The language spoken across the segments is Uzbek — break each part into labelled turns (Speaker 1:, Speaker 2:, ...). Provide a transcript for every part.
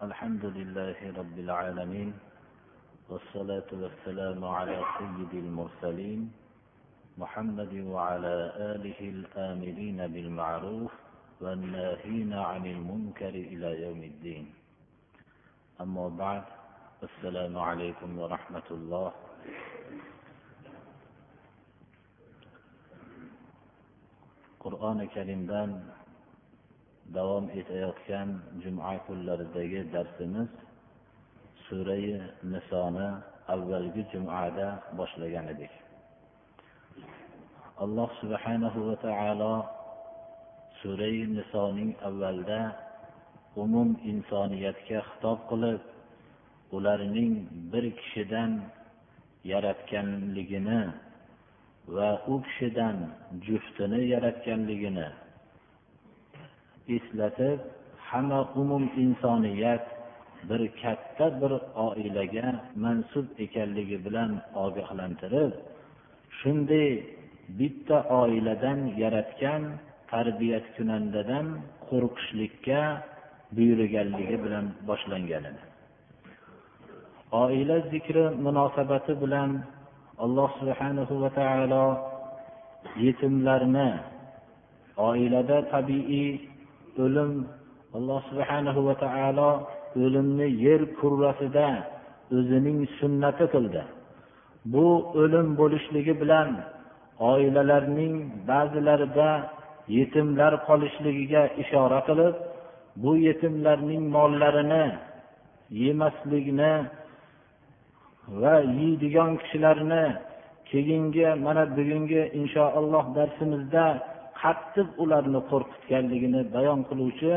Speaker 1: الحمد لله رب العالمين والصلاة والسلام على سيد المرسلين محمد وعلى آله الآمرين بالمعروف والناهين عن المنكر إلى يوم الدين. أما بعد السلام عليكم ورحمة الله. qur'oni karimdan davom etayotgan juma kunlaridagi darsimiz surai nisoni avvalgi jumada boshlagan edik. Alloh subhanahu va taolo surai nisoning avvalda umum insoniyatga xitob qilib ularning bir kishidan yaratganligini va u kishidan juftini yaratganligini eslatib hamma umum insoniyat bir katta bir oilaga mansub ekanligi bilan ogohlantirib shunday bitta oiladan yaratgan tarbiyat kunandadan qo'rqishlikka buyurganligi bilan boshlangan edi. Oila zikri munosabati bilan alloh subhanahu va taolo yetimlarni oilada tabiiy o'lim alloh subhanahu va taolo o'limni yer kurrasida o'zining sunnati qildi. Bu o'lim bo'lishligi bilan oilalarning ba'zilarida yetimlar qolishligiga ishora qilib bu yetimlarning mollarini yemaslikni va yeydigan kishilarni keyingi mana bugungi inshaalloh darsimizda qattiq ularni qo'rqitganligini bayon qiluvchi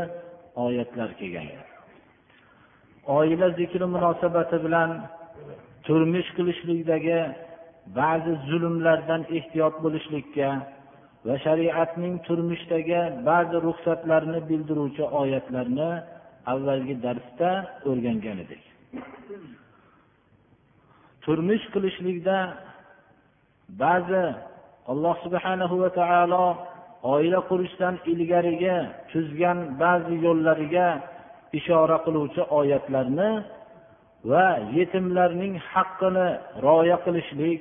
Speaker 1: oyatlar kelgan. Oila zikri munosabati bilan turmush qilishlikdagi ba'zi zulmlardan ehtiyot bo'lishlikka va shariatning turmushdagi ba'zi ruxsatlarni bildiruvchi oyatlarni avvalgi darsda o'rgangan edik. Turmush qilishlikda ba'zi alloh subhanahu va taolo oila qurishdan ilgarigi tuzgan ba'zi yo'llariga ishora qiluvchi oyatlarni va yetimlarning haqqini rioya qilishlik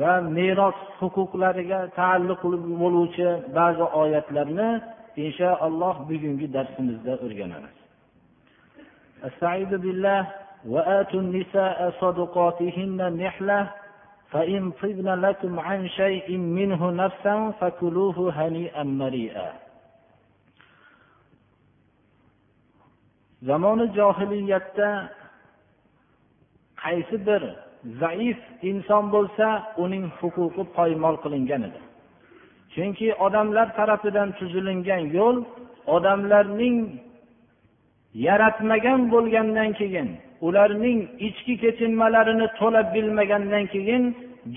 Speaker 1: va meros huquqlariga taalluqli bo'luvchi ba'zi oyatlarni inshaalloh bugungi darsimizda o'rganamiz وآتوا النساء صدقاتهن نحلة فإن طبن لكم عن شيء منه نفسا فكلوه هنيئا مريئا zamoni johiliyatda qaysi bir zaif inson bo'lsa uning huquqi poymol qilingan edi chunki odamlar tarafidan tuzilingan yo'l odamlarning yaratmagan bo'lgandan keyin ularning ichki kechinmalarini to'la bilmagandan keyin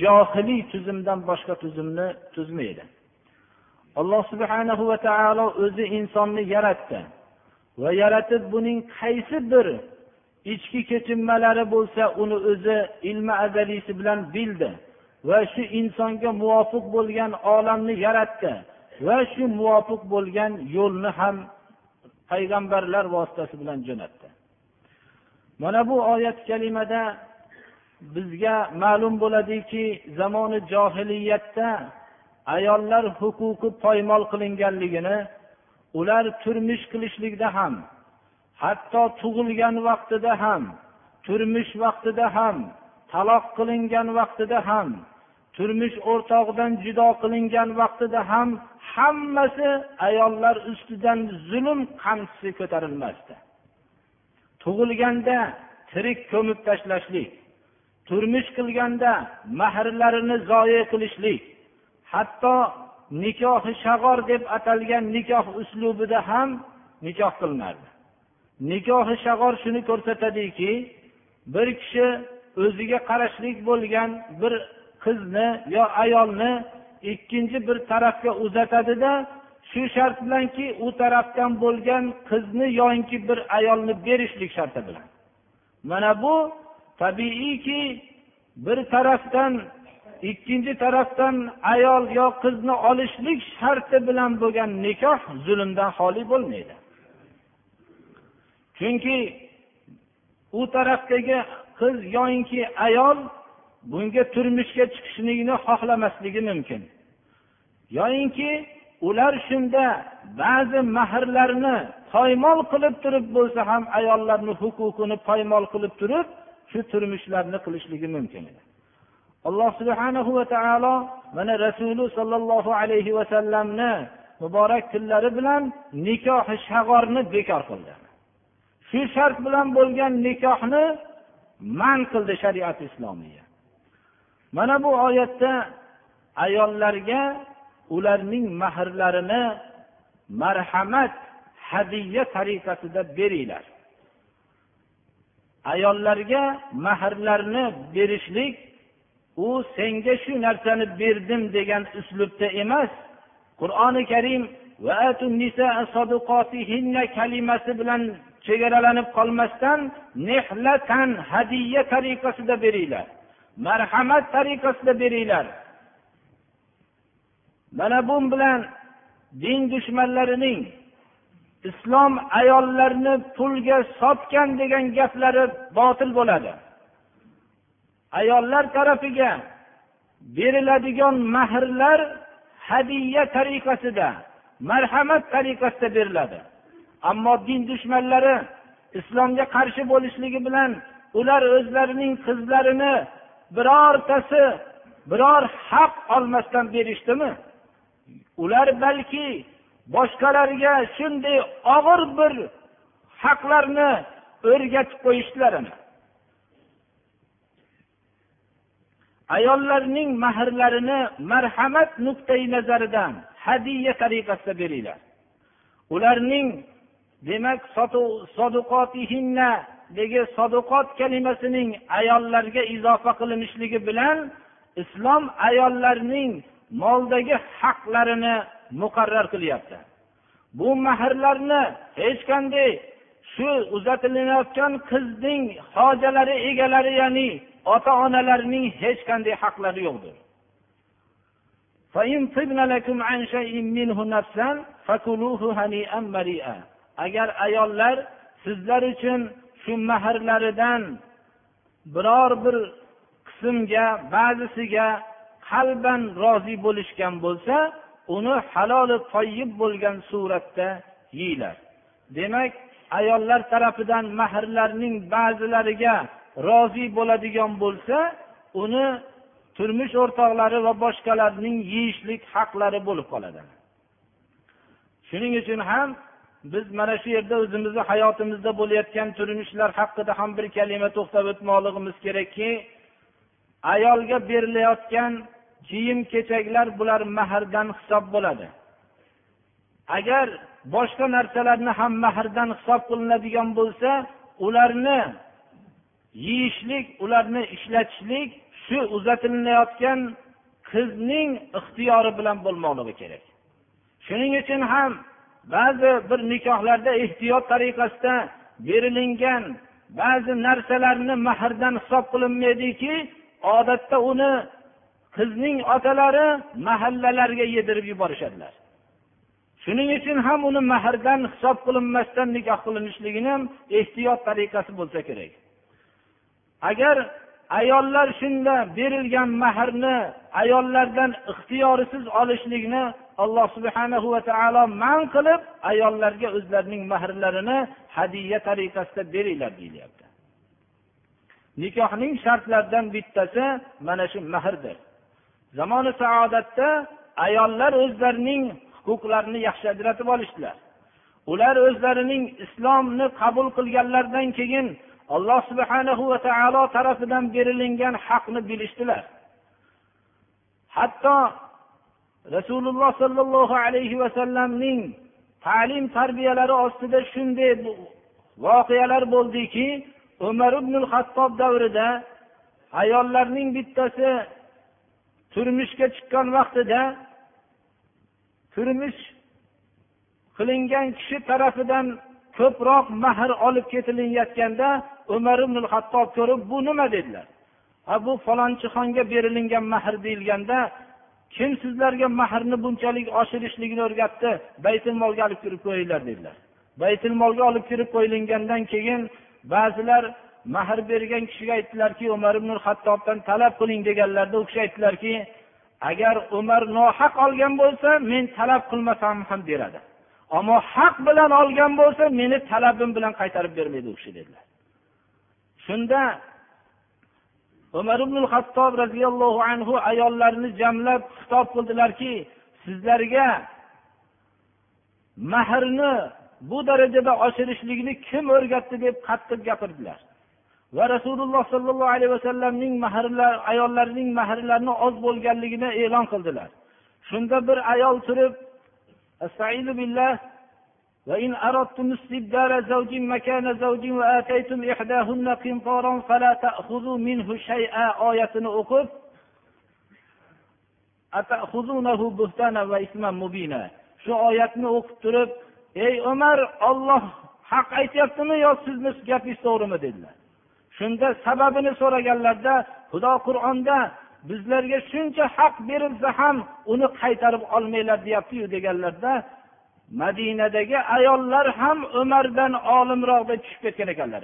Speaker 1: johiliy tuzumdan boshqa tuzumni tuzmaydi. Alloh subhanahu va taolo o'zi insonni yaratdi va yaratib buning qaysi bir ichki kechinmalari bo'lsa uni o'zi ilmi azaliysi bilan bildi va shu insonga muvofiq bo'lgan olamni yaratdi va shu muvofiq bo'lgan yo'lni ham payg'ambarlar vositasi bilan jo'natdi. Mana bu oyat kalimada bizga ma'lum bo'ladiki zamoni johiliyatda ayollar huquqi poymol qilinganligini ular turmush qilishlikda ham hatto tug'ilgan vaqtida ham turmush vaqtida ham taloq qilingan vaqtida ham turmush o'rtog'idan judo qilingan vaqtida ham hammasi ayollar ustidan zulm qamchisi ko'tarilmasdi. Tug'ilganda tirik ko'mib tashlashlik turmush qilganda mahrlarini zoye qilishlik hatto nikohi shag'or deb atalgan nikoh uslubida ham nikoh qilinardi nikohi shag'or shuni ko'rsatadiki bir kishi o'ziga qarashlik bo'lgan bir qizni yo ayolni ikkinchi bir tarafga uzatadida shu shart bilanki u tarafdan bo'lgan qizni yoinki bir ayolni berishlik sharti bilan. Mana bu tabiiyki bir tarafdan ikkinchi tarafdan ayol yo qizni olishlik sharti bilan bo'lgan nikoh zulmdan xoli bo'lmaydi. Chunki u tarafdagi qiz yoinki ayol bunga turmushga chiqishlikni xohlamasligi mumkin. Yoyinki ular shunda ba'zi mahrlarni poymol qilib turib bo'lsa ham ayollarni huquqini poymol qilib turib shu turmushlarni qilishligi mumkin edi. Alloh subhanahu va taolo mana rasuli sollallohu alayhi vasallamni muborak tillari bilan nikohi shag'orni bekor qildi. Shu shart bilan bo'lgan nikohni man qildi shariat islomiya. Mana bu oyatda ayollarga ularning mahrlarini marhamat hadiya tariqasida beringlar. Ayollarga mahrlarni berishlik u senga shu narsani berdim degan uslubda emas qur'oni karim kalimasi bilan chegaralanib qolmasdan nehlatan hadiya tariqasida beringlar marhamat tariqasida beringlar. Mana bu bilan din dushmanlarining islom ayollarni pulga sotgan degan gaplari botil bo'ladi. Ayollar tarafiga beriladigan mahrlar hadiya tariqasida marhamat tariqasida beriladi. Ammo din dushmanlari islomga qarshi bo'lishligi bilan ular o'zlarining qizlarini birortasi biror haq olmasdan berishdimi? Ular balki boshqalarga shunday og'ir bir haqlarni o'rgatib qo'yishlarini ayollarning mahrlarini marhamat nuqtai nazaridan hadiya tariqasida beringlar. Ularning demak degi saduqot kalimasining ayollarga izofa qilinishligi bilan islom ayollarning moldagi haqlarini muqarrar qilyapti. Bu mahrlarni hech qanday shu uzatilayotgan qizning hojalari egalari ya'ni ota onalarining hech qanday haqlari yo'qdir. Agar ayollar sizlar uchun shu mahrlaridan biror bir qismga ba'zisiga qalban rozi bo'lishgan bo'lsa uni haloli toyib bo'lgan suratda yeyglar demak ayollar tarafidan mahrlarning ba'zilariga rozi bo'ladigan bo'lsa uni turmush o'rtoqlari va boshqalarning yeyishlik haqlari bo'lib qoladi. Shuning uchun ham biz mana shu yerda o'zimizni hayotimizda bo'layotgan turmushlar haqida ham bir kalima to'xtab o'tmoqligimiz kerakki ayolga berilayotgan kiyim kechaklar bular mahrdan hisob bo'ladi. Agar boshqa narsalarni ham mahrdan hisob qilinadigan bo'lsa ularni yeyishlik ularni ishlatishlik shu uzatilayotgan qizning ixtiyori bilan bo'lmoqligi kerak. Shuning uchun ham ba'zi bir nikohlarda ehtiyot tariqasida berilingan ba'zi narsalarni mahrdan hisob qilinmaydiki odatda uni qizning otalari mahallalarga yedirib yuborishadilar. Shuning uchun ham uni mahrdan hisob qilinmasdan nikoh qilinishligini ham ehtiyot tariqasi bo'lsa kerak. Agar ayollar shunda berilgan mahrni ayollardan ixtiyorisiz olishlikni alloh subhana va taolo man qilib ayollarga o'zlarining mahrlarini hadiya tariqasida beringlar deyilyapti. Nikohning shartlaridan bittasi mana shu mahrdir. Zamoni saodatda ayollar o'zlarining huquqlarini yaxshi ajratib olishdilar. Ular o'zlarining islomni qabul qilganlaridan keyin alloh subhanahu va taolo tarafidan berilingan haqni bilishdilar. Hatto rasululloh sollallohu alayhi vasallamning ta'lim tarbiyalari ostida shunday voqealar bo'ldiki umar ibn hattob davrida ayollarning bittasi turmushga chiqqan vaqtida turmush qilingan kishi tarafidan ko'proq mahr olib ketilayotganda umar ibn hattob ko'rib bu nima? dedilar. Ha bu falonchi xonga berilingan mahr deyilganda kim sizlarga mahrni bunchalik oshirishligini o'rgatdi? Baytul molga olib kirib qo'yinglar dedilar. Baytul molga olib kirib qo'yilgandan keyin ba'zilar mahr bergan kishiga aytdilarki umar ibn hattobdan talab qiling deganlarida u kishi aytdilarki agar umar nohaq olgan bo'lsa men talab qilmasam ham beradi ammo haq bilan olgan bo'lsa meni talabim bilan qaytarib bermaydi u kishi dedilar. Shunda umar ibn hattob roziyallohu anhu ayollarni jamlab xitob qildilarki sizlarga mahrni bu darajada oshirishlikni kim o'rgatdi deb qattiq gapirdilar. va rasululloh sollallohu alayhi vasallamning mahrlar ayollarining mahrlarini oz bo'lganligini e'lon qildilar shunda bir ayol turib وإن أردتم استبدال زوج مكان زوج وآتيتم إحداهن قنطارا فلا تأخذوا منه شيئا آية o'qib أتأخذونه بهتانا وإثما مبينا shu oyatni o'qib turib ey umar olloh haq aytyaptimi yo sizni gapingiz to'g'rimi dedilar Shunda sababini so'raganlarida xudo qur'onda bizlarga shuncha haq berilsa ham uni qaytarib olmanglar deyaptiyu deganlarda madinadagi ayollar ham umardan olimroqda tushib ketgan ekanlar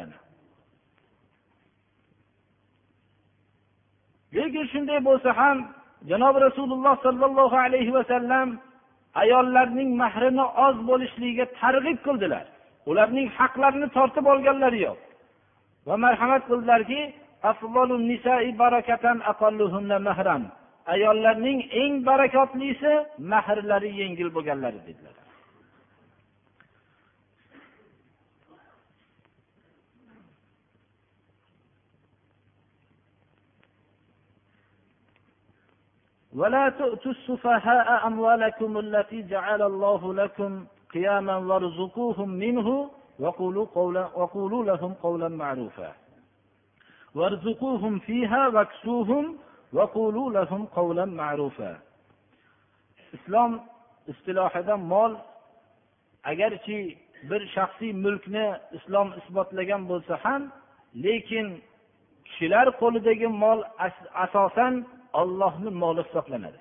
Speaker 1: lekin shunday bo'lsa ham janobi rasululloh sollallohu alayhi vasallam ayollarning mahrini oz bo'lishligiga targ'ib qildilar. Ularning haqlarini tortib olganlari yo'q. va marhamat qildilarki ayollarning eng barakotlisi mahrlari yengil bo'lganlari dedilar ولا تؤتوا السفهاء أموالكم التي جعل الله لكم قياما وارزقوهم منه وقولوا, قولا وقولوا لهم قولا معروفا وارزقوهم فيها واكسوهم وقولوا لهم قولا معروفا islom istilohida mol agarchi bir shaxsiy mulkni islom isbotlagan bo'lsa ham lekin kishilar qo'lidagi mol asosan ollohni moli hisoblanadi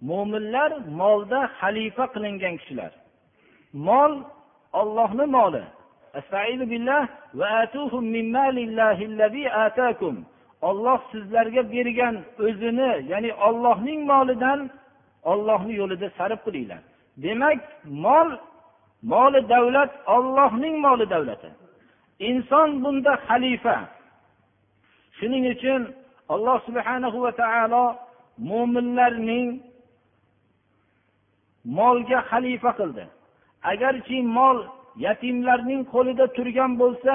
Speaker 1: mo'minlar molda xalifa qilingan kishilar. Mol ollohni moli. Olloh sizlarga bergan o'zini ya'ni ollohning molidan ollohni yo'lida sarf qilinglar. Demak mol moli davlat ollohning moli davlati. Inson bunda xalifa. Shuning uchun alloh subhanahu va taolo mo'minlarning molga xalifa qildi. Agarchi mol yatimlarning qo'lida turgan bo'lsa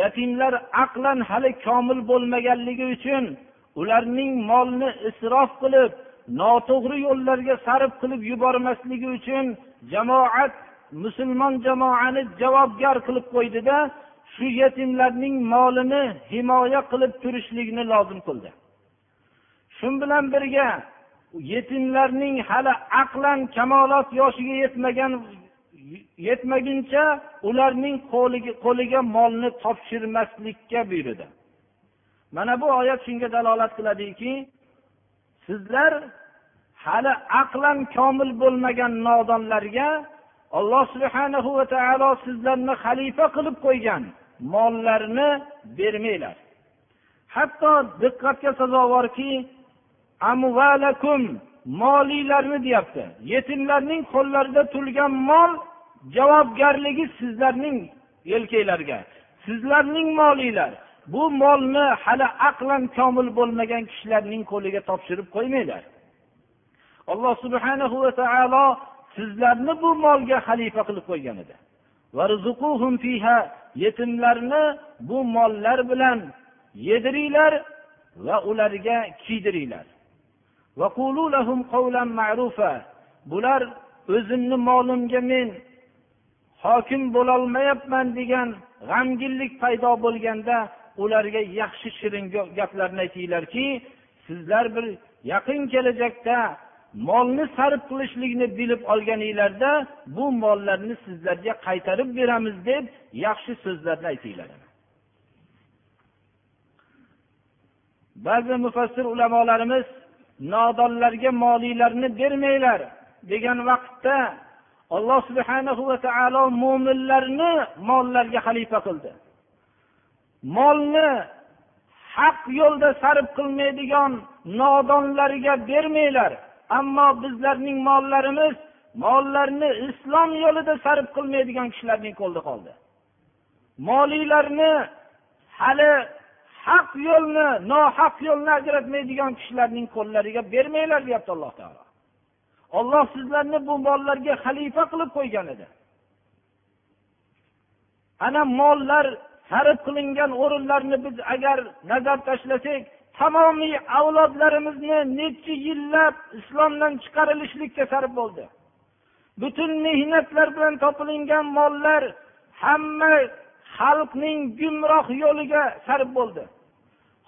Speaker 1: yatimlar aqlan hali komil bo'lmaganligi uchun ularning molni isrof qilib noto'g'ri yo'llarga sarf qilib yubormasligi uchun jamoat musulmon jamoani javobgar qilib qo'ydida shu yetimlarning molini himoya qilib turishlikni lozim qildi. Shu bilan birga yetimlarning hali aqlan kamolot yoshiga yetmagan yetmaguncha ularning qo'liga molni topshirmaslikka buyurdi. Mana bu oyat shunga dalolat qiladiki sizlar hali aqlan komil bo'lmagan nodonlarga alloh subhanahu va taolo sizlarni xalifa qilib qo'ygan mollarni bermanglar. Hatto diqqatga sazovorki amvalakum molilarni deyapti. Yetimlarning qo'llarida turgan mol javobgarligi sizlarning yelkanglarga. Sizlarning molinglar bu molni hali aqlan komil bo'lmagan kishilarning qo'liga topshirib qo'ymanglar. Alloh subhanahu va taolo sizlarni bu molga xalifa qilib qo'ygan edi. Yetimlarni bu mollar bilan yediringlar va ularga kiydiringlar. Bular o'zimni molimga men hokim bo'lolmayapman degan g'amginlik paydo bo'lganda ularga yaxshi shirin gaplarni aytinglarki sizlar bir yaqin kelajakda molni sarf qilishlikni bilib olganinglarda bu mollarni sizlarga qaytarib beramiz deb yaxshi so'zlarni aytinglar. Ba'zi mufassir ulamolarimiz nodonlarga moliylarni bermanglar degan vaqtda alloh subhanahu va taolo mo'minlarni mollarga xalifa qildi. Molni haq yo'lda sarf qilmaydigan nodonlarga bermanglar ammo bizlarning mollarimiz mollarni islom yo'lida sarf qilmaydigan kishilarning qo'lida qoldi. Moliylarni hali haq yo'lni nohaq yo'lni ajratmaydigan kishilarning qo'llariga bermanglar deyapti alloh taolo. Olloh sizlarni bu mollarga xalifa qilib qo'ygan edi. Ana mollar sarf qilingan o'rinlarni biz agar nazar tashlasak tamomiy avlodlarimizni necha yillab islomdan chiqarilishlikka sarf bo'ldi. Butun mehnatlar bilan topilingan mollar hamma xalqning gumroh yo'liga sarf bo'ldi.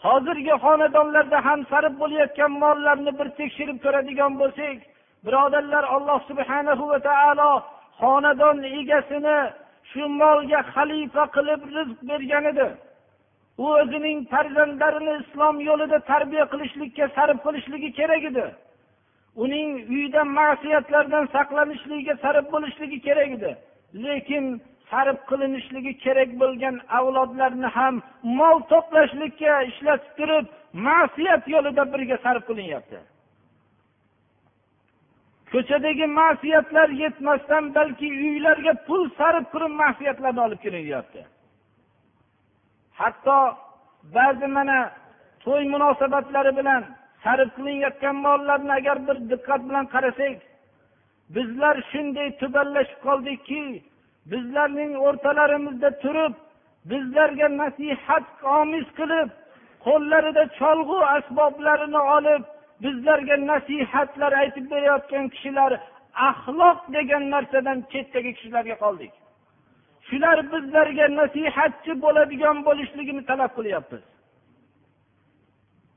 Speaker 1: Hozirgi xonadonlarda ham sarf bo'layotgan mollarni bir tekshirib ko'radigan bo'lsak birodarlar alloh subhanahu va taolo xonadon egasini shu molga xalifa qilib rizq bergan edi. U o'zining farzandlarini islom yo'lida tarbiya qilishlikka sarf qilishligi kerak edi. Uning uyida ma'siyatlardan saqlanishligiga sarf bo'lishligi kerak edi. Lekin sarf qilinishligi kerak bo'lgan avlodlarni ham mol to'plashlikka ishlatib turib ma'siyat yo'lida birga sarf qilinyapti. Ko'chadagi ma'siyatlar yetmasdan balki uylarga pul sarf qilib ma'siyatlarni olib kelinyapti. Hatto ba'zi mana to'y munosabatlari bilan sarf qilinayotgan mollarni agar bir diqqat bilan qarasak bizlar shunday tubanlashib qoldikki bizlarning o'rtalarimizda turib bizlarga nasihat omiz qilib qo'llarida cholg'u asboblarini olib bizlarga nasihatlar aytib berayotgan kishilar axloq degan narsadan chetdagi kishilarga qoldik. Shular bizlarga nasihatchi bo'ladigan bo'lishligini talab qilyapmiz.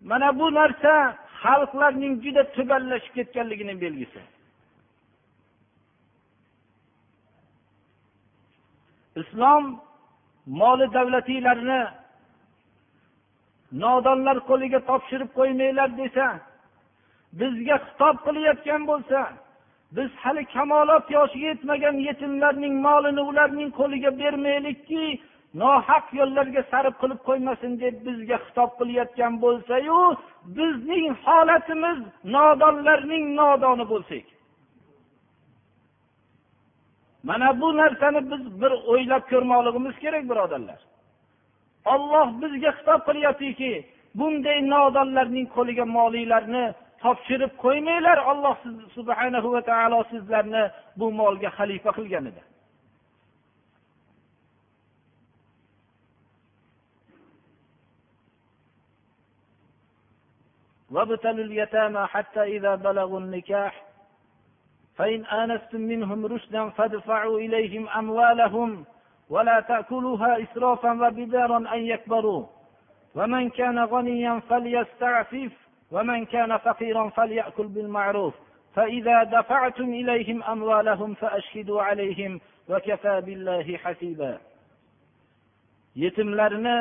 Speaker 1: Mana bu narsa xalqlarning juda tubanlashib ketganligini belgisi. Islom moli davlatinglarni nodonlar qo'liga topshirib qo'ymanglar desa bizga xitob qilayotgan bo'lsa biz hali kamolot yoshiga yetmagan yetimlarning molini ularning qo'liga bermaylikki nohaq yo'llarga sarf qilib qo'ymasin deb bizga xitob qilayotgan bo'lsayu bizning holatimiz nodonlarning nodoni bo'lsak. mana bu narsani biz bir o'ylab ko'rmoqligimiz kerak birodarlar olloh bizga xitob qilyaptiki bunday nodonlarning qo'liga moliylarni topshirib qo'ymanglar olloh subhanahu va taolo sizlarni bu molga xalifa qilgan edi وابتلوا اليتامى حتى إذا بلغوا النكاح فإن آنستم منهم رشدا فادفعوا إليهم أموالهم ولا تأكلوها إسرافا وبدارا أن يكبروا ومن كان غنيا فليستعفف ومن كان فقيرا فليأكل بالمعروف فإذا دفعتم إليهم أموالهم فأشهدوا عليهم وكفى بالله حسيبا yetimlarni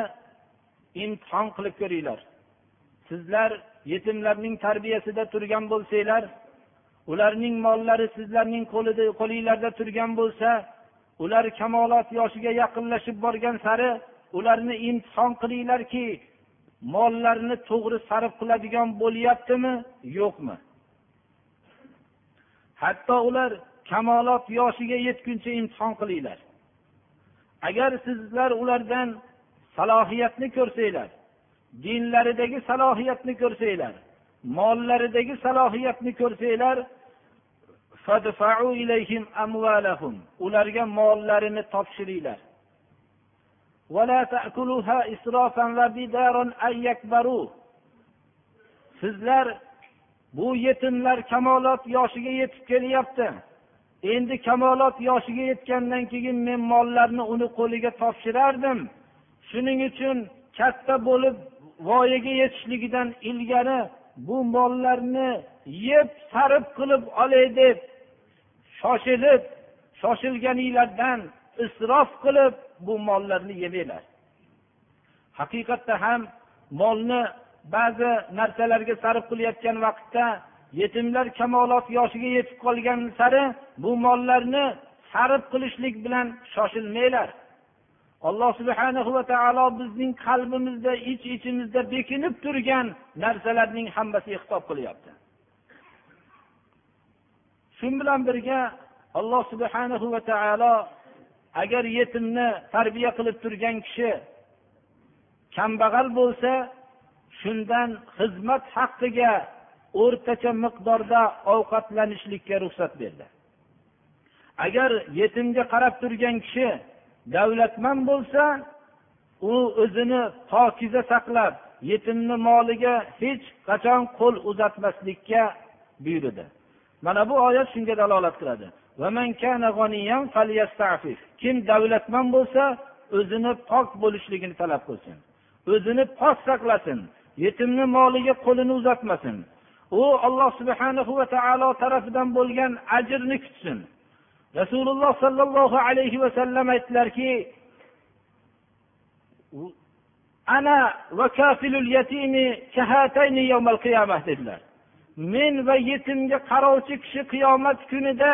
Speaker 1: imtihon qilib ko'ringlar sizlar yetimlarning tarbiyasida turgan bo'lsanglar ularning mollari sizlarning qo'linglarda turgan bo'lsa ular kamolot yoshiga yaqinlashib borgan sari ularni imtihon qilinglarki mollarni to'g'ri sarf qiladigan bo'lyaptimi yo'qmi? Hatto ular kamolot yoshiga yetguncha imtihon qilinglar. Agar sizlar ulardan salohiyatni ko'rsanglar dinlaridagi salohiyatni ko'rsanglar mollaridagi salohiyatni ko'rsanglar ularga mollarini topshiringlar. sizlar bu yetimlar kamolot yoshiga yetib kelyapti. Endi kamolot yoshiga yetgandan keyin men mollarni uni qo'liga topshirardim. Shuning uchun katta bo'lib voyaga yetishligidan ilgari bu mollarni yeb sarf qilib olay deb shoshilib shoshilganinglardan isrof qilib bu mollarni yemanglar. Haqiqatda ham molni ba'zi narsalarga sarf qilayotgan vaqtda yetimlar kamolot yoshiga yetib qolgan sari bu mollarni sarf qilishlik bilan shoshilmanglar. Alloh subhanahu va taolo bizning qalbimizda ich iç ichimizda bekinib turgan narsalarning hammasiga xitob qilyapti. Shu bilan birga alloh subhanahu va taolo agar yetimni tarbiya qilib turgan kishi kambag'al bo'lsa shundan xizmat haqqiga o'rtacha miqdorda ovqatlanishlikka ruxsat berdi. Agar yetimga qarab turgan kishi davlatman bo'lsa u o'zini pokiza saqlab yetimni moliga hech qachon qo'l uzatmaslikka buyurdi. Mana bu oyat shunga dalolat qiladi. Kim davlatmand bo'lsa o'zini pok bo'lishligini talab qilsin. O'zini pok saqlasin. Yetimni moliga qo'lini uzatmasin. U alloh subhanahu va taolo tarafidan bo'lgan ajrni kutsin. Rasululloh sollallohu alayhi vasallam aytdilarki ana va kafilul yatimi qiyamah dedilar. Men va yetimga qarovchi kishi qiyomat kunida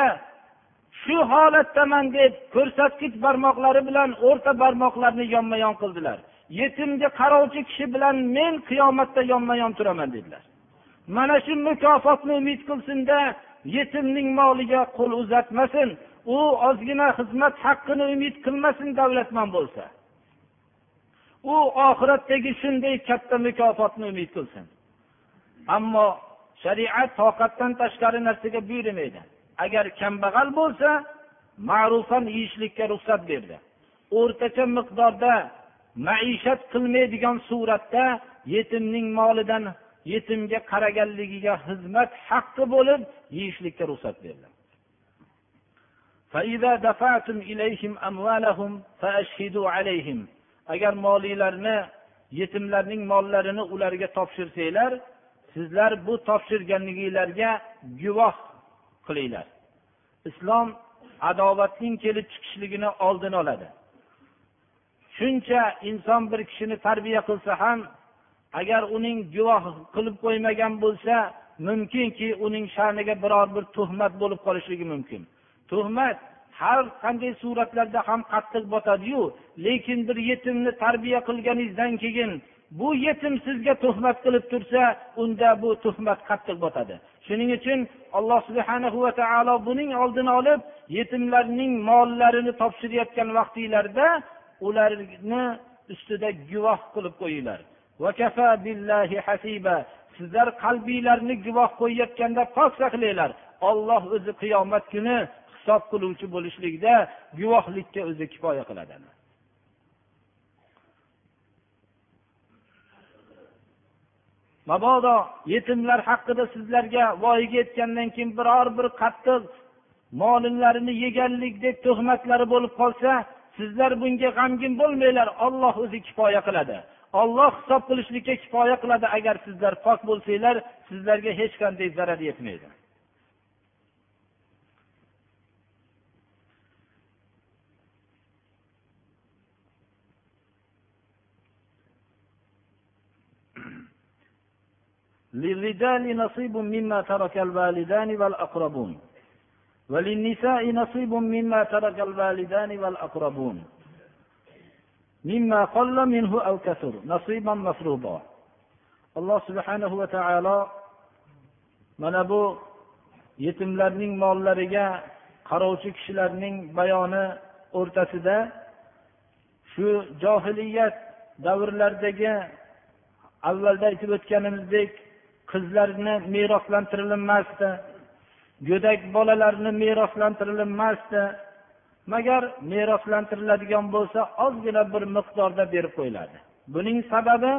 Speaker 1: shu holatdaman deb ko'rsatkich barmoqlari bilan o'rta barmoqlarini yonma yon qildilar. Yetimga qarovchi kishi bilan men qiyomatda yonma yon turaman dedilar. Mana shu mukofotni umid qilsinda yetimning moliga qo'l uzatmasin u ozgina xizmat haqqini umid qilmasin davlatman bo'lsa. U oxiratdagi shunday katta mukofotni umid qilsin. Ammo shariat toqatdan tashqari narsaga buyurmaydi. Agar kambag'al bo'lsa ma'rufan yeyishlikka ruxsat berdi. O'rtacha miqdorda maishat qilmaydigan suratda yetimning molidan yetimga qaraganligiga xizmat haqqi bo'lib yeyishlikka ruxsat berdi. Agar moliylarni yetimlarning mollarini ularga topshirsanglar sizlar bu topshirganliginglarga guvoh qilinglar. Islom adovatning kelib chiqishligini oldini oladi. Shuncha inson bir kishini tarbiya qilsa ham agar uning guvoh qilib qo'ymagan bo'lsa mumkinki uning sha'niga biror bir tuhmat bo'lib qolishligi mumkin. Tuhmat har qanday suratlarda ham qattiq botadiyu lekin bir yetimni tarbiya qilganingizdan keyin bu yetim sizga tuhmat qilib tursa unda bu tuhmat qattiq botadi. Shuning uchun alloh subhana va taolo buning oldini olib yetimlarning mollarini topshirayotgan vaqtinglarda ularni ustida guvoh qilib qo'yinglar. Sizlar qalbinglarni guvoh qo'yayotganda pok saqlanglar. Olloh o'zi qiyomat kuni hisob qiluvchi bo'lishlikda guvohlikka o'zi kifoya qiladi mabodo yetimlar haqida sizlarga voyaga yetgandan keyin biror bir qattiq molinlarini yeganlik deb tuhmatlari bo'lib qolsa sizlar bunga g'amgin bo'lmanglar. Olloh o'zi kifoya qiladi. Olloh hisob qilishlikka kifoya qiladi. Agar sizlar pok bo'lsanglar sizlarga hech qanday zarar yetmaydi. للرجال نصيب مما ترك الوالدان والأقربون وللنساء نصيب مما ترك الوالدان والأقربون مما قل منه أو كثر نصيبا مفروضا alloh subhanahu va taolo mana bu yetimlarning mollariga qarovchi kishilarning bayoni o'rtasida shu johiliyat davrlaridagi avvalda aytib o'tganimizdek qizlarni meroslantirilmasdi go'dak bolalarni meroslantirilmasdi. Magar meroslantiriladigan bo'lsa ozgina bir miqdorda berib qo'yiladi. Buning sababi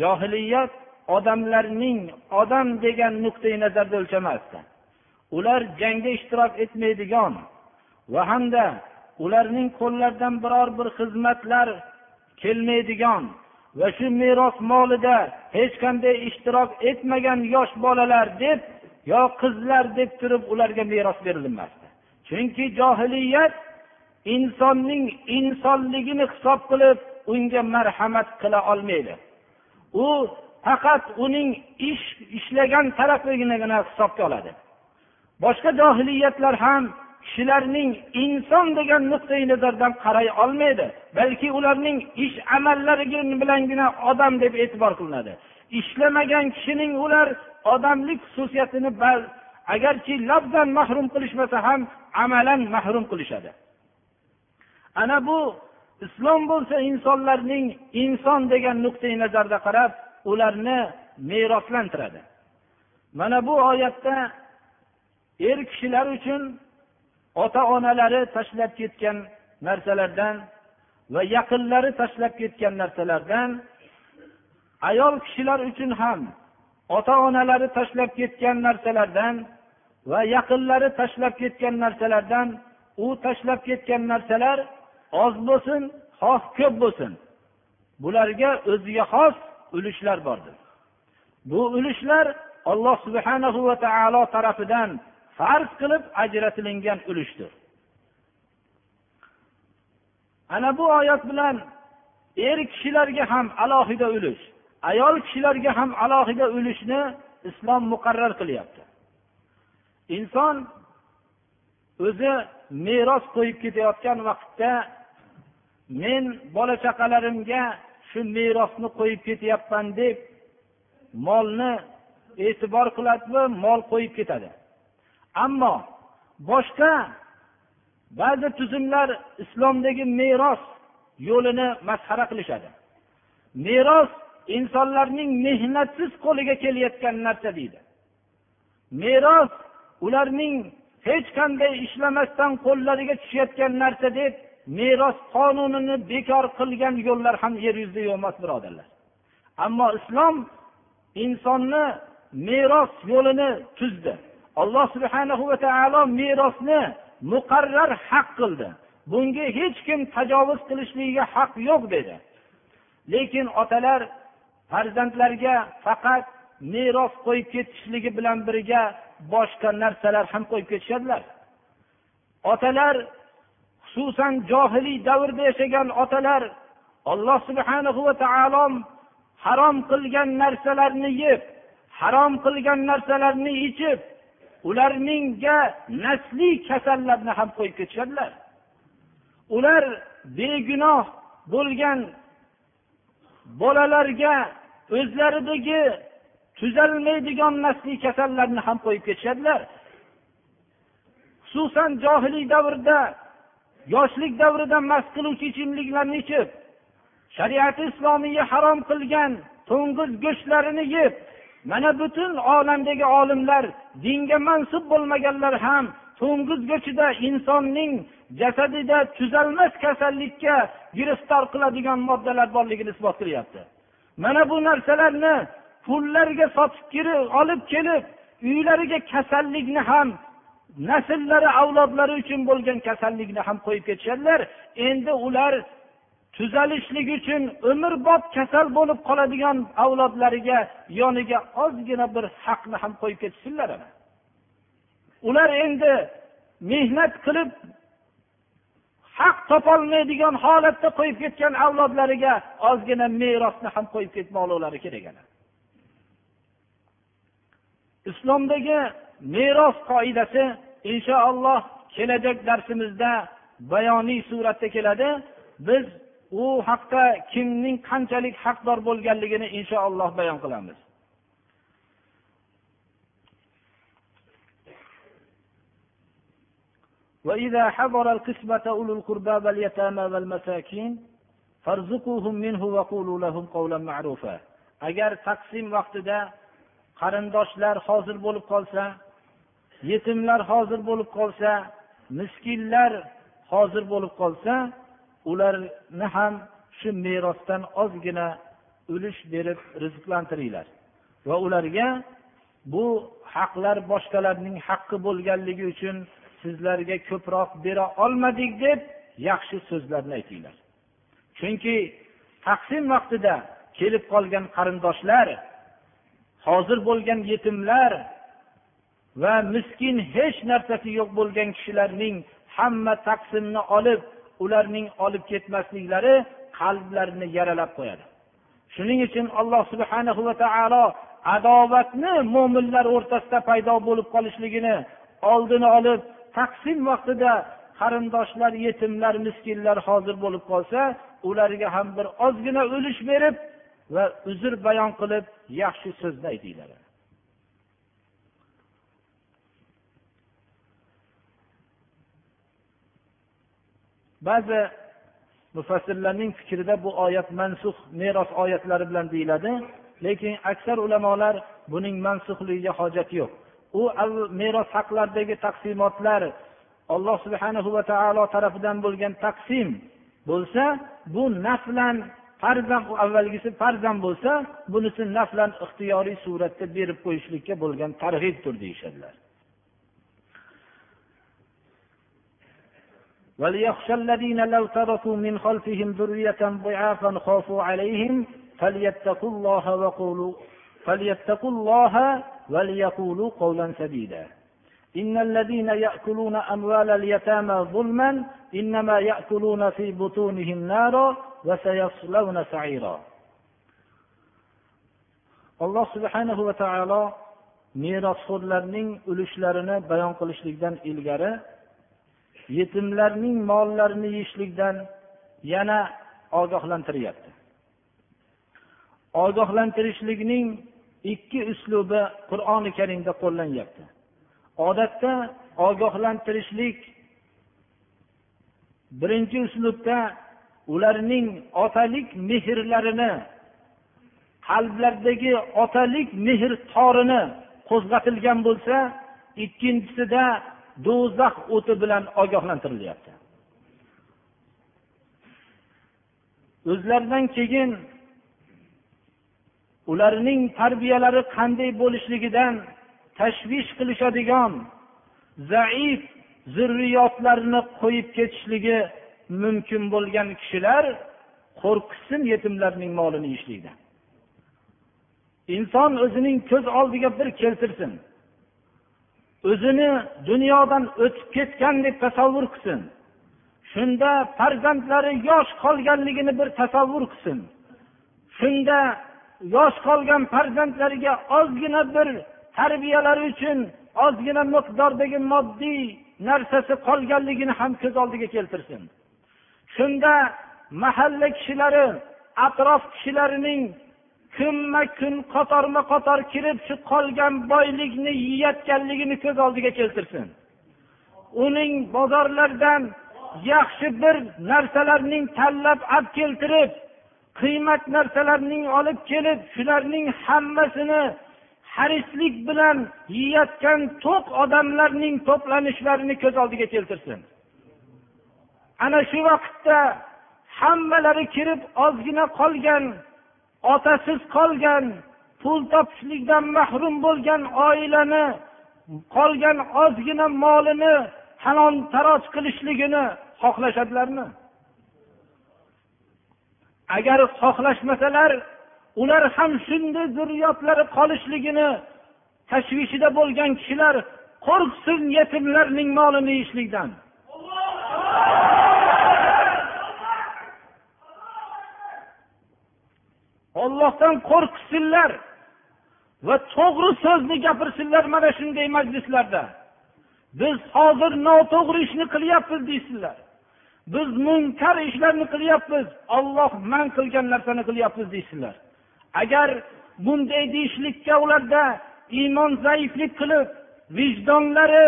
Speaker 1: johiliyat odamlarning odam degan nuqtai nazarda o'lchamasdi. Ular jangda ishtirok etmaydigan va hamda ularning qo'llaridan biror bir xizmatlar kelmaydigan va shu meros molida hech qanday ishtirok etmagan yosh bolalar deb yo qizlar deb turib ularga meros berilmasdi. Chunki johiliyat insonning insonligini hisob qilib unga marhamat qila olmaydi. U faqat uning ish ishlagan tarafigina hisobga oladi. Boshqa johiliyatlar ham kishilarning inson degan nuqtai nazardan qaray olmaydi balki ularning ish amallari bilangina odam deb e'tibor qilinadi. Ishlamagan kishining ular odamlik xususiyatini agarki labdan mahrum qilishmasa ham amalan mahrum qilishadi. Ana bu islom bo'lsa insonlarning inson degan nuqtai nazarda qarab ularni meroslantiradi mana bu oyatda er kishilar uchun ota onalari tashlab ketgan narsalardan va yaqinlari tashlab ketgan narsalardan ayol kishilar uchun ham ota onalari tashlab ketgan narsalardan va yaqinlari tashlab ketgan narsalardan u tashlab ketgan narsalar oz bo'lsin xoh ko'p bo'lsin. Bularga o'ziga xos ulushlar bordir. Bu ulushlar alloh subhanahu va taolo tarafidan farz qilib ajratilingan ulushdir ana bu oyat bilan er kishilarga ham alohida ulush ayol kishilarga ham alohida ulushni islom muqarrar qilyapti. Inson o'zi meros qo'yib ketayotgan vaqtda men bola chaqalarimga shu merosni qo'yib ketyapman deb molni e'tibor qiladimi mol qo'yib ketadi. Ammo boshqa ba'zi tuzumlar islomdagi meros yo'lini masxara qilishadi. Meros insonlarning mehnatsiz qo'liga kelayotgan narsa deydi. Meros ularning hech qanday ishlamasdan qo'llariga tushayotgan narsa deb meros qonunini bekor qilgan yo'llar ham yer yuzida yo'q emas birodarlar. Ammo islom insonni meros yo'lini tuzdi. Alloh subhanahu va taolo merosni muqarrar haq qildi. Bunga hech kim tajovuz qilishligiga haq yo'q dedi. Lekin otalar farzandlarga faqat meros qo'yib ketishligi bilan birga boshqa narsalar ham qo'yib ketishadilar. Otalar xususan johiliy davrda yashagan otalar alloh subhanahu va taolo harom qilgan narsalarni yeb harom qilgan narsalarni ichib ularningga nasliy kasallarni ham qo'yib ketishadilar. Ular begunoh bo'lgan bolalarga o'zlaridagi tuzalmaydigan nasliy kasallarni ham qo'yib ketishadilar. Xususan johiliy davrda yoshlik davrida mast qiluvchi ichimliklarni ichib shariati islomiya harom qilgan to'ng'iz go'shtlarini yeb mana butun olamdagi olimlar dinga mansub bo'lmaganlar ham to'ng'iz go'shtida insonning jasadida tuzalmas kasallikka giriftor qiladigan moddalar borligini isbot qilyapti. Mana bu narsalarni pullarga sotib kirib olib kelib uylariga kasallikni ham nasllari avlodlari uchun bo'lgan kasallikni ham qo'yib ketishadilar. Endi ular tuzalishlik uchun umrbod kasal bo'lib qoladigan avlodlariga yoniga ozgina bir haqni ham qo'yib ketishsinlar ular endi mehnat qilib haq topolmaydigan holatda qo'yib ketgan avlodlariga ozgina merosni ham qo'yib ketmoqliklari kerak islomdagi meros qoidasi inshaalloh kelajak darsimizda bayoniy suratda keladi. Biz u haqda kimning qanchalik haqdor bo'lganligini inshaalloh bayon qilamiz وإذا حضر القسمة أولو القربى واليتامى والمساكين فارزقوهم منه وقولوا لهم قولا معروفا agar taqsim vaqtida qarindoshlar hozir bo'lib qolsa yetimlar hozir bo'lib qolsa miskinlar hozir bo'lib qolsa ularni ham shu merosdan ozgina ulush berib rizqlantiringlar. Va ularga bu haqlar boshqalarning haqqi bo'lganligi uchun sizlarga ko'proq bera olmadik deb yaxshi so'zlarni aytinglar. Chunki taqsim vaqtida kelib qolgan qarindoshlar hozir bo'lgan yetimlar va miskin hech narsasi yo'q bo'lgan kishilarning hamma taqsimni olib ularning olib ketmasliklari qalblarini yaralab qo'yadi. Shuning uchun alloh subhanahu va taolo adovatni mo'minlar o'rtasida paydo bo'lib qolishligini oldini olib taqsim vaqtida qarindoshlar yetimlar miskinlar hozir bo'lib qolsa ularga ham bir ozgina ulush berib va uzr bayon qilib yaxshi so'zni aytinglar ba'zi mufassirlarning fikrida bu oyat mansux meros oyatlari bilan deyiladi. Lekin aksar ulamolar buning mansuhligiga hojat yo'q. U meros haqlaridagi taqsimotlar alloh subhana va taolo tarafidan bo'lgan taqsim bo'lsa bu naflan farzan avvalgisi farzan bo'lsa bunisi naflan ixtiyoriy suratda berib qo'yishlikka bo'lgan targ'ibdir deyishadilar. وليخشى الذين لو تركوا من خلفهم ذرية ضعافا خافوا عليهم فليتقوا الله وقولوا فليتقوا الله وليقولوا قولا سديدا إن الذين يأكلون أموال اليتامى ظلما إنما يأكلون في بطونهم نارا وسيصلون سعيرا alloh subhanahu va taolo merosxo'rlarning ulushlarini bayon qilishlikdan ilgari yetimlarning mollarini yeyishlikdan yana ogohlantiryapti. Ogohlantirishlikning ikki uslubi qur'oni karimda qo'llanyapti odatda ogohlantirishlik birinchi uslubda ularning otalik mehrlarini qalblaridagi otalik mehr torini qo'zg'atilgan bo'lsa ikkinchisida do'zax o'ti bilan ogohlantirilyapti. O'zlaridan keyin ularning tarbiyalari qanday bo'lishligidan tashvish qilishadigan zaif zurriyotlarni qo'yib ketishligi mumkin bo'lgan kishilar qo'rqishsin yetimlarning molini yeyishlikdan inson o'zining ko'z oldiga bir keltirsin. O'zini dunyodan o'tib ketgan deb tasavvur qilsin. Shunda farzandlari yosh qolganligini bir tasavvur qilsin. Shunda yosh qolgan farzandlariga ozgina bir tarbiyalari uchun ozgina miqdordagi moddiy narsasi qolganligini ham ko'z oldiga keltirsin. Shunda mahalla kishilari atrof kishilarining kunma kun qatorma qator kirib shu qolgan boylikni yeyotganligini ko'z oldiga keltirsin. Uning bozorlardan yaxshi bir narsalarning tanlab olib keltirib qiymat narsalarning olib kelib shularning hammasini harislik bilan yeyotgan to'q odamlarning to'planishlarini ko'z oldiga keltirsin. Ana shu vaqtda hammalari kirib ozgina qolgan otasiz qolgan pul topishlikdan mahrum bo'lgan oilani qolgan ozgina molini halon taroj qilishligini xohlashadilarmi? Agar xohlashmasalar ular ham shunday zurriyotlari qolishligini tashvishida bo'lgan kishilar qo'rqsin yetimlarning molini yeyishlikdan. Ollohdan qo'rqishsinlar va to'g'ri so'zni gapirsinlar mana shunday majlislarda. Biz hozir noto'g'ri ishni qilyapmiz deysizlar biz munkar ishlarni qilyapmiz olloh man qilgan narsani qilyapmiz deysizlar agar bunday deyishlikka ularda iymon zaiflik qilib vijdonlari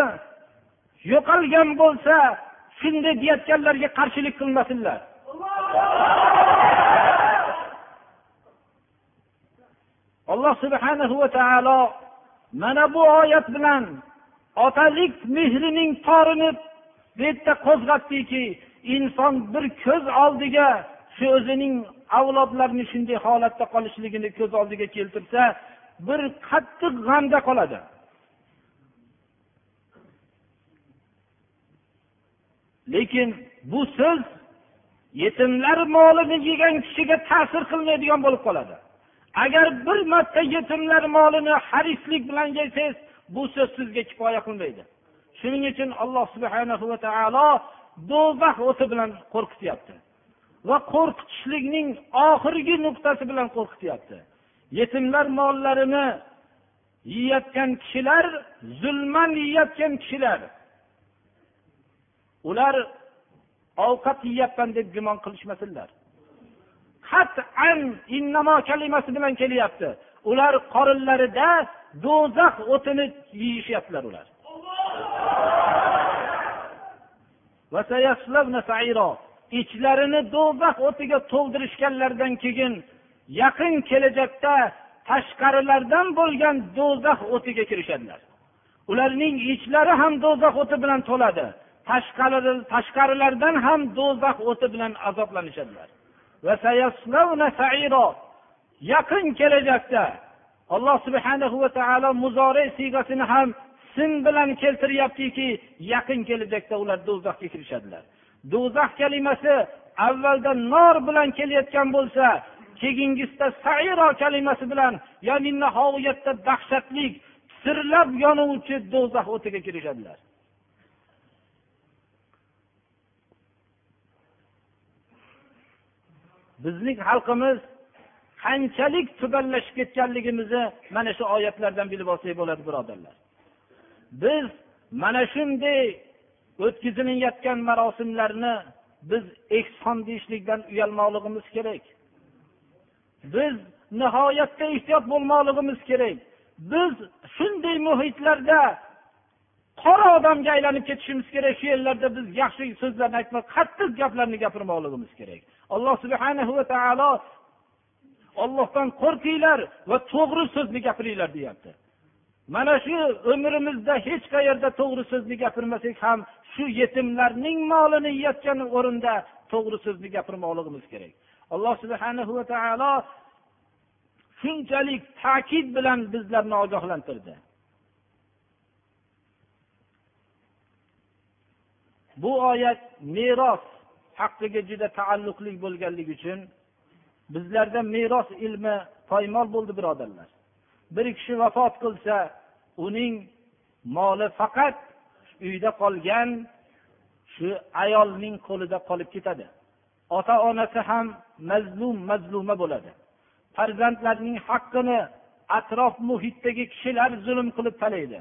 Speaker 1: yo'qolgan bo'lsa shunday deyayotganlarga qarshilik qilmasinlar. Alloh subhanahu va taolo mana bu oyat bilan otalik mehrining torini bu yerda qo'zg'atdiki inson bir ko'z oldiga shu o'zining avlodlarini shunday holatda qolishligini ko'z oldiga keltirsa bir qattiq g'amda qoladi. Lekin bu so'z yetimlar molini yegan kishiga ta'sir qilmaydigan bo'lib qoladi. Agar bir marta yetimlar molini harislik bilan yesangiz bu so'z sizga kifoya qilmaydi. Shuning uchun alloh subhana va taolo do'zax o'ti bilan qo'rqityapti. Va qo'rqitishlikning oxirgi nuqtasi bilan qo'rqityapti. Yetimlar mollarini yeyayotgan kishilar zulman yeyayotgan kishilar ular ovqat yeyapman deb gumon qilishmasinlar. Qat'an innamo kalimasi bilan kelyapti. Ular qorinlarida do'zax o'tini yeyishyaptilar ular. Ichlarini do'zax o'tiga to'ldirishganlaridan keyin yaqin kelajakda tashqarilardan bo'lgan do'zax o'tiga kirishadilar. Ularning ichlari ham do'zax o'ti bilan to'ladi. Tashqarilardan ham do'zax o'ti bilan azoblanishadilar. Yaqin kelajakda alloh subhanahu va taolo muzore siygasini ham sin bilan keltiryaptiki yaqin kelajakda ular do'zaxga kirishadilar. Do'zax kalimasi avvalda nor bilan kelayotgan bo'lsa keyingisida sairo kalimasi bilan ya'ni nihoyatda dahshatlik sirlab yonuvchi do'zax o'tiga kirishadilar. Bizning xalqimiz qanchalik tubanlashib ketganligimizni mana shu oyatlardan bilib olsak bo'ladi birodarlar. Biz mana shunday o'tkazilayotgan marosimlarni biz ehson deyishlikdan uyalmoqligimiz kerak. Biz nihoyatda ehtiyot bo'lmoqligimiz kerak. Biz shunday muhitlarda qora odamga aylanib ketishimiz kerak. Shu yerlarda biz yaxshi so'zlarni aytmay qattiq gaplarni gapirmoqligimiz kerak. Alloh subhana va taolo ollohdan qo'rqinglar va to'g'ri so'zni gapiringlar deyapti. Mana shu umrimizda hech qayerda to'g'ri so'zni gapirmasak ham shu yetimlarning molini yeyotgan o'rinda to'g'ri so'zni gapirmoqligimiz kerak. Alloh subhana va taolo shunchalik ta'kid bilan bizlarni ogohlantirdi. Bu oyat meros haqqiga juda taalluqli bo'lganligi uchun bizlarda meros ilmi poymol bo'ldi birodarlar. Bir kishi vafot qilsa uning moli faqat uyda qolgan shu ayolning qo'lida qolib ketadi. Ota onasi ham mazlum mazluma bo'ladi. Farzandlarning haqqini atrof muhitdagi kishilar zulm qilib talaydi.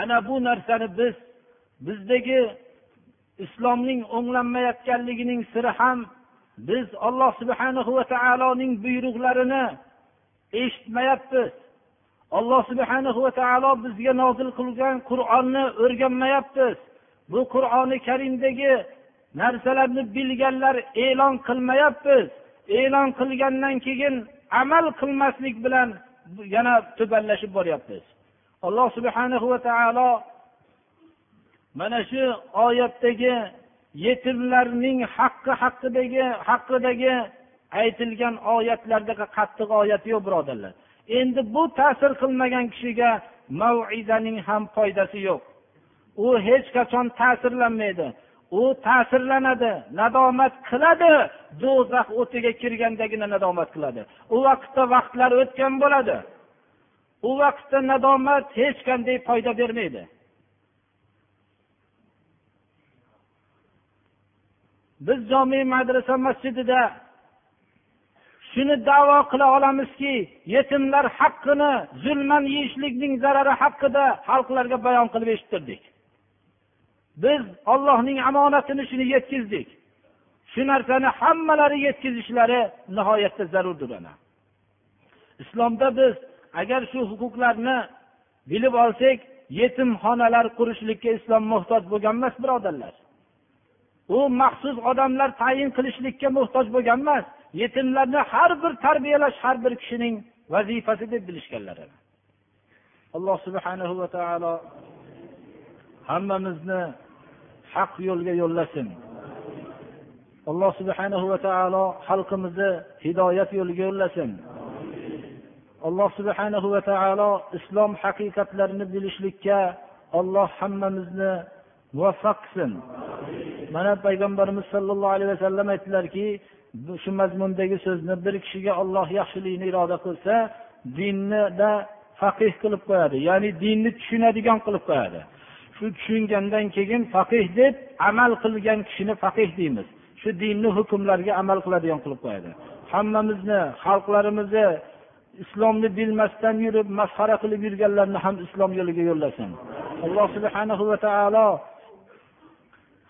Speaker 1: Ana bu narsani biz bizdagi islomning o'nglanmayotganligining siri ham biz alloh subhanahu va taoloning buyruqlarini eshitmayapmiz. Alloh subhanahu va taolo bizga nozil qilgan qur'onni o'rganmayapmiz. Bu qur'oni karimdagi narsalarni bilganlar e'lon qilmayapmiz. E'lon qilgandan keyin amal qilmaslik bilan yana tubanlashib boryapmiz. Alloh subhanahu va taolo mana shu oyatdagi yetimlarning haqqi haqidagi haqidagi aytilgan oyatlardagi qattiq oyat yo'q birodarlar. Endi bu ta'sir qilmagan kishiga maizaning ham foydasi yo'q. U hech qachon ta'sirlanmaydi. U ta'sirlanadi nadomat qiladi do'zax o'tiga kirgandagina nadomat qiladi. U vaqtda vaqtlar o'tgan bo'ladi. U vaqtda nadomat hech qanday foyda bermaydi. Biz jomi madrasa masjidida shuni davo qila olamizki yetimlar haqqini zulman yeyishlikning zarari haqida xalqlarga bayon qilib eshittirdik. Biz ollohning omonatini shuni yetkazdik. Shu narsani hammalari yetkazishlari nihoyatda zarurdir ana. Islomda biz agar shu huquqlarni bilib olsak yetimxonalar qurishlikka islom muhtoj bo'lgan emas birodarlar. U maxsus odamlar tayin qilishlikka muhtoj bo'lgan emas. Yetimlarni har bir tarbiyalash har bir kishining vazifasi deb bilishganlar alloh subhanahu va taolo hammamizni haq yo'lga yo'llasin. Alloh subhanahu va taolo xalqimizni hidoyat yo'liga yo'llasin. Alloh subhanahu va taolo islom haqiqatlarini bilishlikka olloh hammamizni muvaffaq qilsin mana payg'ambarimiz sollallohu alayhi vasallam aytdilarki shu mazmundagi so'zni bir kishiga olloh yaxshilikni iroda qilsa dinnida faqih qilib qo'yadi. Ya'ni dinni tushunadigan qilib qo'yadi. Shu tushungandan keyin faqih deb amal qilgan kishini faqih deymiz.
Speaker 2: Shu dinni hukmlariga amal qiladigan qilib qo'yadi. Hammamizni xalqlarimizni islomni bilmasdan yurib masxara qilib yurganlarni ham islom yo'liga yo'llasin. Alloh subhanahu va taolo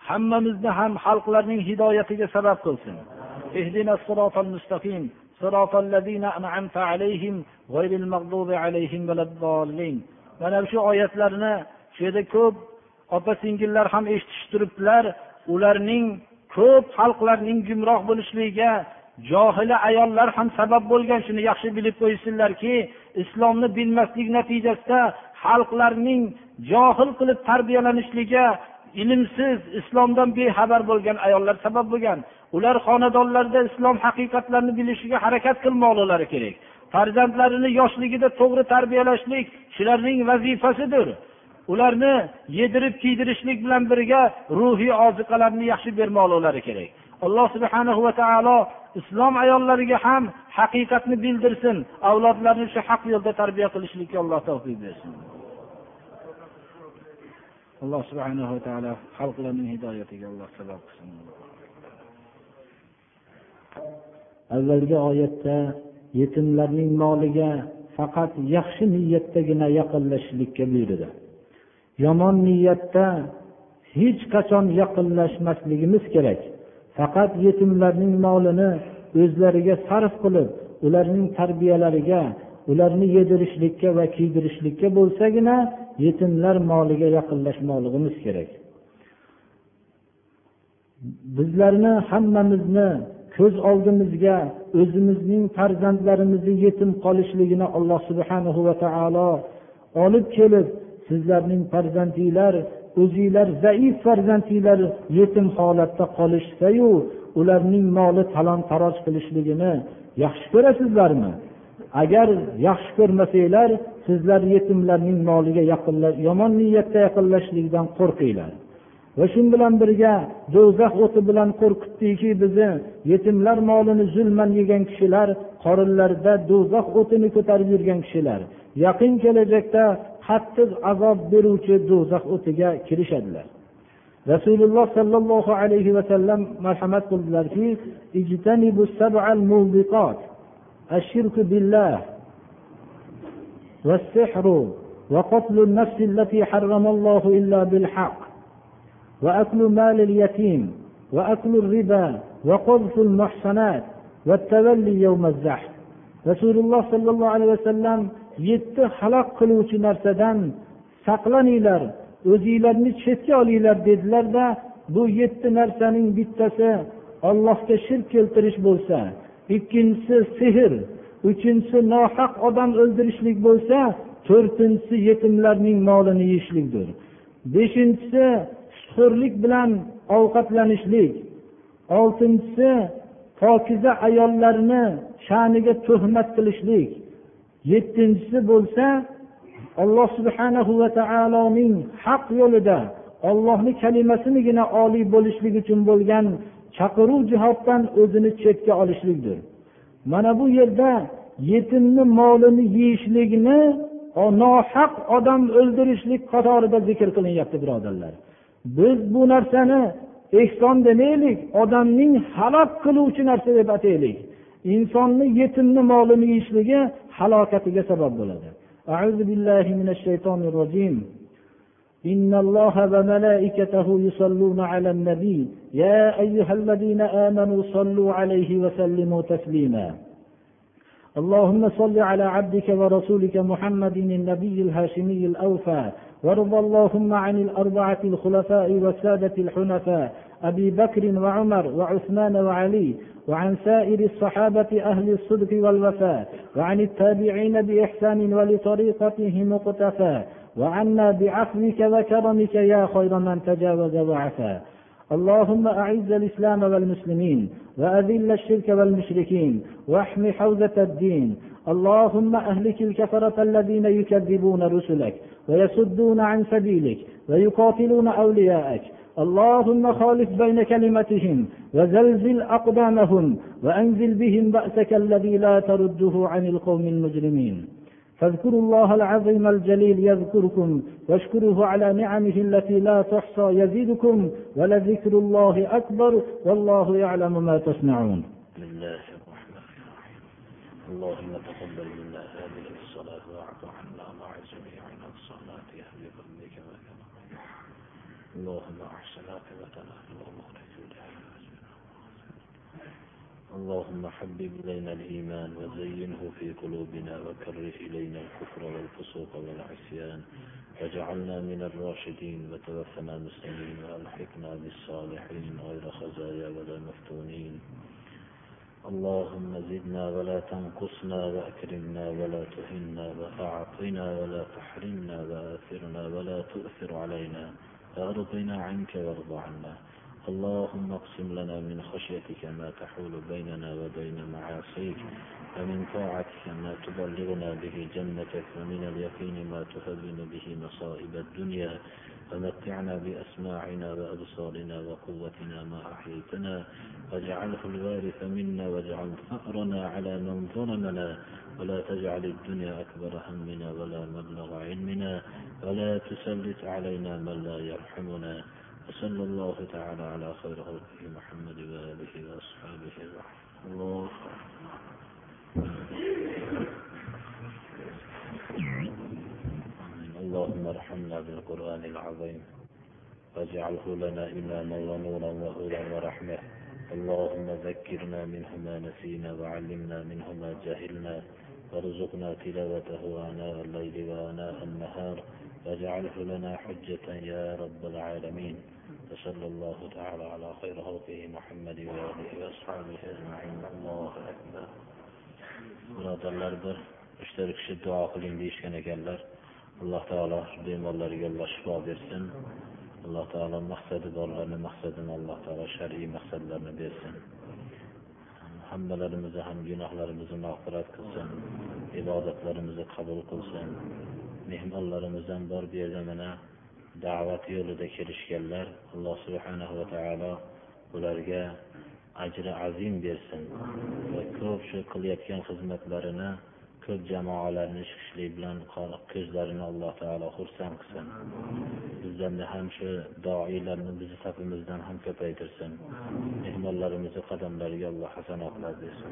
Speaker 2: hammamizni ham xalqlarning hidoyatiga sabab qilsin صراط الذين أنعمت عليهم غير المغضوب عليهم ولا الضالين mana shu oyatlarni shu yerda ko'p opa singillar ham eshitishib turibdilar ularning ko'p xalqlarning gumroh bo'lishligiga johila ayollar ham sabab bo'lgan shuni yaxshi bilib qo'ysinlarki islomni bilmaslik natijasida xalqlarning johil qilib tarbiyalanishligi ilmsiz islomdan bexabar bo'lgan ayollar sabab bo'lgan. Ular xonadonlarda islom haqiqatlarini bilishiga harakat qilmoqlilari kerak. Farzandlarini yoshligida to'g'ri tarbiyalashlik shularning vazifasidir. Ularni yedirib kiydirishlik bilan birga ruhiy oziqalarni yaxshi bermoqlilari kerak. Alloh subhana va taolo islom ayollariga ham haqiqatni bildirsin. Avlodlarini shu haq yo'lda tarbiya qilishlikka alloh tavfiq bersin. Alloh subhanava taolo xalqlarning hidoyatiga alloh sabab qilsin.
Speaker 1: Avvalgi oyatda yetimlarning moliga faqat yaxshi niyatdagina yaqinlashishlikka buyurdi. Yomon niyatda hech qachon yaqinlashmasligimiz kerak. Faqat yetimlarning molini o'zlariga sarf qilib ularning tarbiyalariga ularni yedirishlikka va kiydirishlikka bo'lsagina yetimlar moliga yaqinlashmoqligimiz kerak. Bizlarni hammamizni ko'z oldimizga o'zimizning farzandlarimizni yetim qolishligini alloh subhanahu va taolo olib kelib sizlarning farzandinglar o'zinglar zaif farzandinglar yetim holatda qolishsayu ularning moli talon taroj qilishligini yaxshi ko'rasizlarmi? Agar yaxshi ko'rmasanglar sizlar yetimlarning moliga yaqinlash yomon niyatda yaqinlashlikdan qo'rqinglar. Va shu bilan birga do'zax o'ti bilan qo'rqitdiki bizni yetimlar molini zulman yegan kishilar qorinlarida do'zax o'tini ko'tarib yurgan kishilar. Yaqin kelajakda qattiq azob beruvchi do'zax o'tiga kirishadilar. Rasululloh sollallohu alayhi vasallam marhamat qildilarki الشرك بالله والسحر وقتل النفس التي حرم الله إلا بالحق وأكل مال اليتيم وأكل الربا وقذف المحصنات والتولي يوم الزحف رسول الله صلى الله عليه وسلم yetti halok qiluvchi narsadan saqlaninglar o'zinglarni chetga olinglar dedilarda bu yetti narsaning bittasi ollohga shirk keltirish bo'lsa ikkinchisi sehr uchinchisi nohaq odam o'ldirishlik bo'lsa to'rtinchisi yetimlarning molini yeyishlikdir. Beshinchisi suxurlik bilan ovqatlanishlik. Oltinchisi pokiza ayollarni sha'niga tuhmat qilishlik. Yettinchisi bo'lsa alloh subhanahu va taoloning haq yo'lida ollohni kalimasinigina oliy bo'lishlik uchun bo'lgan chaqiruv jihoddan o'zini chetga olishlikdir mana bu yerda yetimni molini yeyishlikni nohaq odam o'ldirishlik qatorida zikr qilinyapti birodarlar biz bu narsani ehson demaylik odamning halok qiluvchi narsa deb ataylik insonni yetimni molini yeyishligi halokatiga sabab bo'ladi أعوذ بالله من الشيطان الرجيم إن الله وملائكته يصلون على النبي. يا أيها الذين آمنوا صلوا عليه وسلموا تسليما. اللهم صل على عبدك ورسولك محمد النبي الهاشمي الأوفى. وارض اللهم عن الأربعة الخلفاء والسادة الحنفاء. أبي بكر وعمر وعثمان وعلي. وعن سائر الصحابة أهل الصدق والوفاء. وعن التابعين بإحسان ولطريقتهم مقتفى وعنا بعفوك وكرمك يا خير من تجاوز وعفا. اللهم أعز الإسلام والمسلمين وأذل الشرك والمشركين واحم حوزة الدين. اللهم أهلك الكفرة الذين يكذبون رسلك ويصدون عن سبيلك ويقاتلون أولياءك. اللهم خالف بين كلمتهم وزلزل أقدامهم وأنزل بهم بأسك الذي لا ترده عن القوم المجرمين.
Speaker 3: فاذكروا الله العظيم الجليل يذكركم واشكروه على نعمه التي لا تحصى يزيدكم ولذكر الله أكبر والله يعلم ما تصنعون.
Speaker 4: الله الرحمن الرحيم. اللهم تقبل منا هذه الصلاة وأعف عنا مع جميعنا الصلاة أهل وكرمك اللهم أحسن اللهم حبب إلينا الإيمان وزينه في قلوبنا وكره إلينا الكفر والفسوق والعصيان واجعلنا من الراشدين وتوفنا مسلمين وألحقنا بالصالحين غير خزايا ولا مفتونين. اللهم زدنا ولا تنقصنا وأكرمنا ولا تهنا وأعطنا ولا تحرمنا وآثرنا ولا تؤثر علينا. وأرضنا عنك وارض عنا. اللهم اقسم لنا من خشيتك ما تحول بيننا وبين معاصيك ومن طاعتك ما تبلغنا به جنتك ومن اليقين ما تهون به مصائب الدنيا ومتعنا بأسماعنا وأبصارنا وقوتنا ما أحييتنا واجعله الوارث منا واجعل ثأرنا على من ظلمنا ولا تجعل الدنيا أكبر همنا ولا مبلغ علمنا ولا تسلط علينا من لا يرحمنا. وصلى الله تعالى على خير خلقه محمد وآله وأصحابه. الله. اللهم ارحمنا بالقرآن العظيم. واجعله لنا إماما ونورا وهدى ورحمة. اللهم ذكرنا منه ما نسينا وعلمنا منه ما جهلنا. وارزقنا تلاوته آناء الليل وآناء النهار. واجعله لنا حجة يا رب العالمين وصلى الله تعالى على خير خلقه محمد وآله وأصحابه أجمعين الله أكبر birodarlar bir uchta kishi duo qiling deyishgan ekanlar alloh taolo bemorlarga alloh shifo bersin alloh taolo maqsadi borlarni maqsadini alloh taolo shar'iy maqsadlarni bersin hammalarimizni ham gunohlarimizni mag'firat qilsin ibodatlarimizni qabul qilsin Mehmonlarimizdan bor bu yerda mana da'vat yo'lida kelishganlar. Alloh subhanahu va taolo ularga ajri azim bersin va ko'p shu qilayotgan xizmatlarini ko'p jamoalarni chiqishlik bilan ko'zlarini alloh taolo xursand qilsin. Bizlarni ham shu doilarni bizni safimizdan ham ko'paytirsin. Mehmonlarimizni qadamlariga alloh hasanotlar bersin.